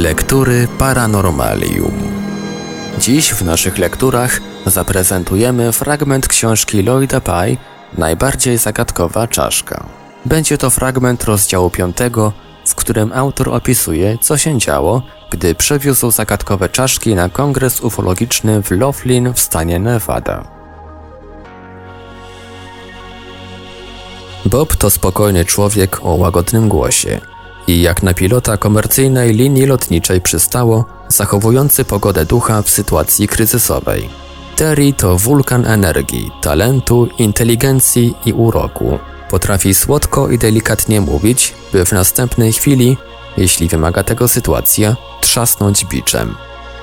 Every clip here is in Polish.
Lektury Paranormalium. Dziś w naszych lekturach zaprezentujemy fragment książki Lloyda Pye Najbardziej zagadkowa czaszka. Będzie to fragment rozdziału 5, w którym autor opisuje, co się działo, gdy przewiózł zagadkowe czaszki na kongres ufologiczny w Laughlin w stanie Nevada. Bob to spokojny człowiek o łagodnym głosie i jak na pilota komercyjnej linii lotniczej przystało, zachowujący pogodę ducha w sytuacji kryzysowej. Terry to wulkan energii, talentu, inteligencji i uroku. Potrafi słodko i delikatnie mówić, by w następnej chwili, jeśli wymaga tego sytuacja, trzasnąć biczem.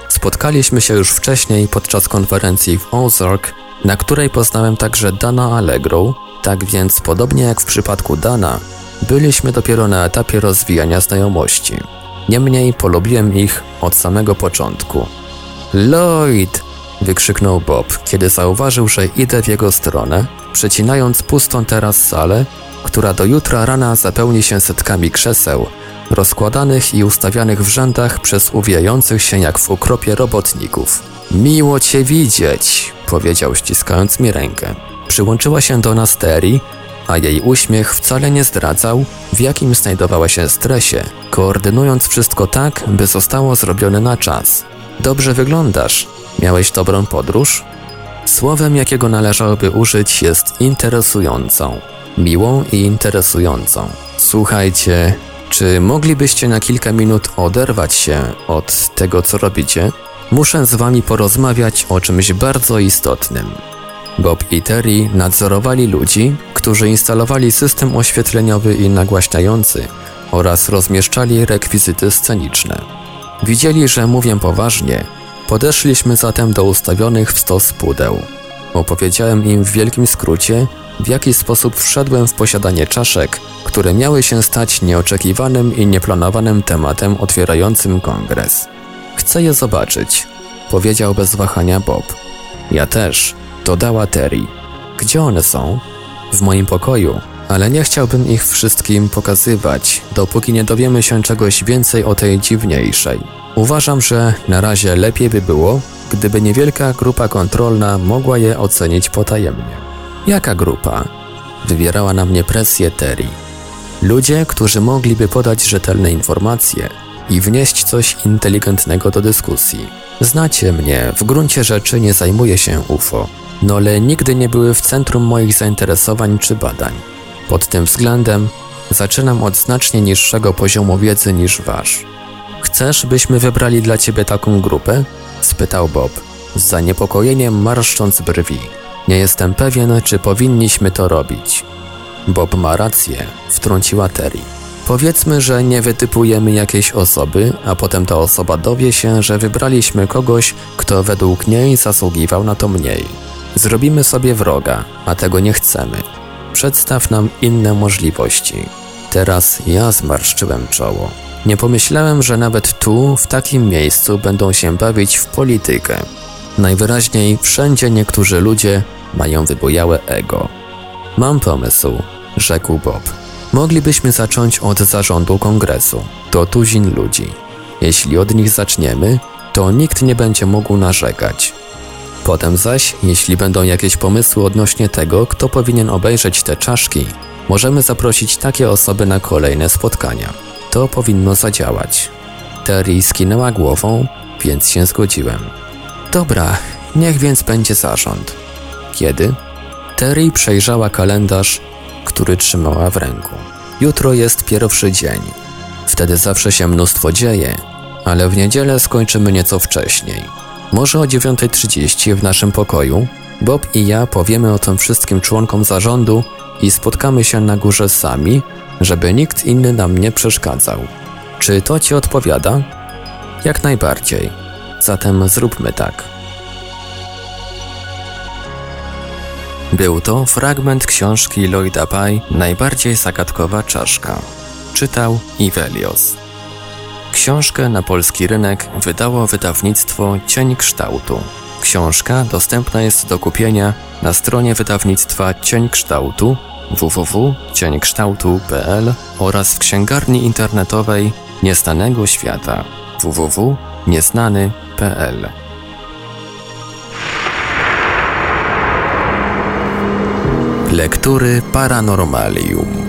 Spotkaliśmy się już wcześniej podczas konferencji w Ozark, na której poznałem także Dana Allegro, tak więc podobnie jak w przypadku Dana, byliśmy dopiero na etapie rozwijania znajomości. Niemniej polubiłem ich od samego początku. Lloyd! wykrzyknął Bob, kiedy zauważył, że idę w jego stronę, przecinając pustą teraz salę, która do jutra rana zapełni się setkami krzeseł, rozkładanych i ustawianych w rzędach przez uwijających się jak w ukropie robotników. Miło cię widzieć, powiedział ściskając mi rękę. Przyłączyła się do nas Terry, a jej uśmiech wcale nie zdradzał, w jakim znajdowała się stresie, koordynując wszystko tak, by zostało zrobione na czas. Dobrze wyglądasz. Miałeś dobrą podróż? Słowem, jakiego należałoby użyć, jest interesującą. Miłą i interesującą. Słuchajcie, czy moglibyście na kilka minut oderwać się od tego, co robicie? Muszę z wami porozmawiać o czymś bardzo istotnym. Bob i Terry nadzorowali ludzi, którzy instalowali system oświetleniowy i nagłaśniający oraz rozmieszczali rekwizyty sceniczne. Widzieli, że mówię poważnie, podeszliśmy zatem do ustawionych w stos pudeł. Opowiedziałem im w wielkim skrócie, w jaki sposób wszedłem w posiadanie czaszek, które miały się stać nieoczekiwanym i nieplanowanym tematem otwierającym kongres. Chcę je zobaczyć, powiedział bez wahania Bob. Ja też, dodała Terry. Gdzie one są? W moim pokoju, ale nie chciałbym ich wszystkim pokazywać, dopóki nie dowiemy się czegoś więcej o tej dziwniejszej. Uważam, że na razie lepiej by było, gdyby niewielka grupa kontrolna mogła je ocenić potajemnie. Jaka grupa? Wywierała na mnie presję Terry. Ludzie, którzy mogliby podać rzetelne informacje i wnieść coś inteligentnego do dyskusji. Znacie mnie, w gruncie rzeczy nie zajmuję się UFO, no ale nigdy nie były w centrum moich zainteresowań czy badań. Pod tym względem zaczynam od znacznie niższego poziomu wiedzy niż wasz. Chcesz, byśmy wybrali dla ciebie taką grupę? spytał Bob, z zaniepokojeniem marszcząc brwi. Nie jestem pewien, czy powinniśmy to robić. Bob ma rację, wtrąciła Terry. Powiedzmy, że nie wytypujemy jakiejś osoby, a potem ta osoba dowie się, że wybraliśmy kogoś, kto według niej zasługiwał na to mniej. Zrobimy sobie wroga, a tego nie chcemy. Przedstaw nam inne możliwości. Teraz ja zmarszczyłem czoło. Nie pomyślałem, że nawet tu, w takim miejscu, będą się bawić w politykę. Najwyraźniej wszędzie niektórzy ludzie mają wybujałe ego. Mam pomysł, rzekł Bob. Moglibyśmy zacząć od zarządu kongresu. To tuzin ludzi. Jeśli od nich zaczniemy, to nikt nie będzie mógł narzekać. Potem zaś, jeśli będą jakieś pomysły odnośnie tego, kto powinien obejrzeć te czaszki, możemy zaprosić takie osoby na kolejne spotkania. To powinno zadziałać. Terry skinęła głową, więc się zgodziłem. Dobra, niech więc będzie zarząd. Kiedy? Terry przejrzała kalendarz, który trzymała w ręku. Jutro jest pierwszy dzień. Wtedy zawsze się mnóstwo dzieje, ale w niedzielę skończymy nieco wcześniej. Może o 9.30 w naszym pokoju Bob i ja powiemy o tym wszystkim członkom zarządu i spotkamy się na górze sami, żeby nikt inny nam nie przeszkadzał. Czy to ci odpowiada? Jak najbardziej. Zatem zróbmy tak. Był to fragment książki Lloyda Pye Najbardziej zagadkowa czaszka. Czytał Ivelios. Książkę na polski rynek wydało wydawnictwo Cień Kształtu. Książka dostępna jest do kupienia na stronie wydawnictwa Cień Kształtu www.cieńkształtu.pl oraz w księgarni internetowej Niestanego Świata. www.nieznany.pl Lektury Paranormalium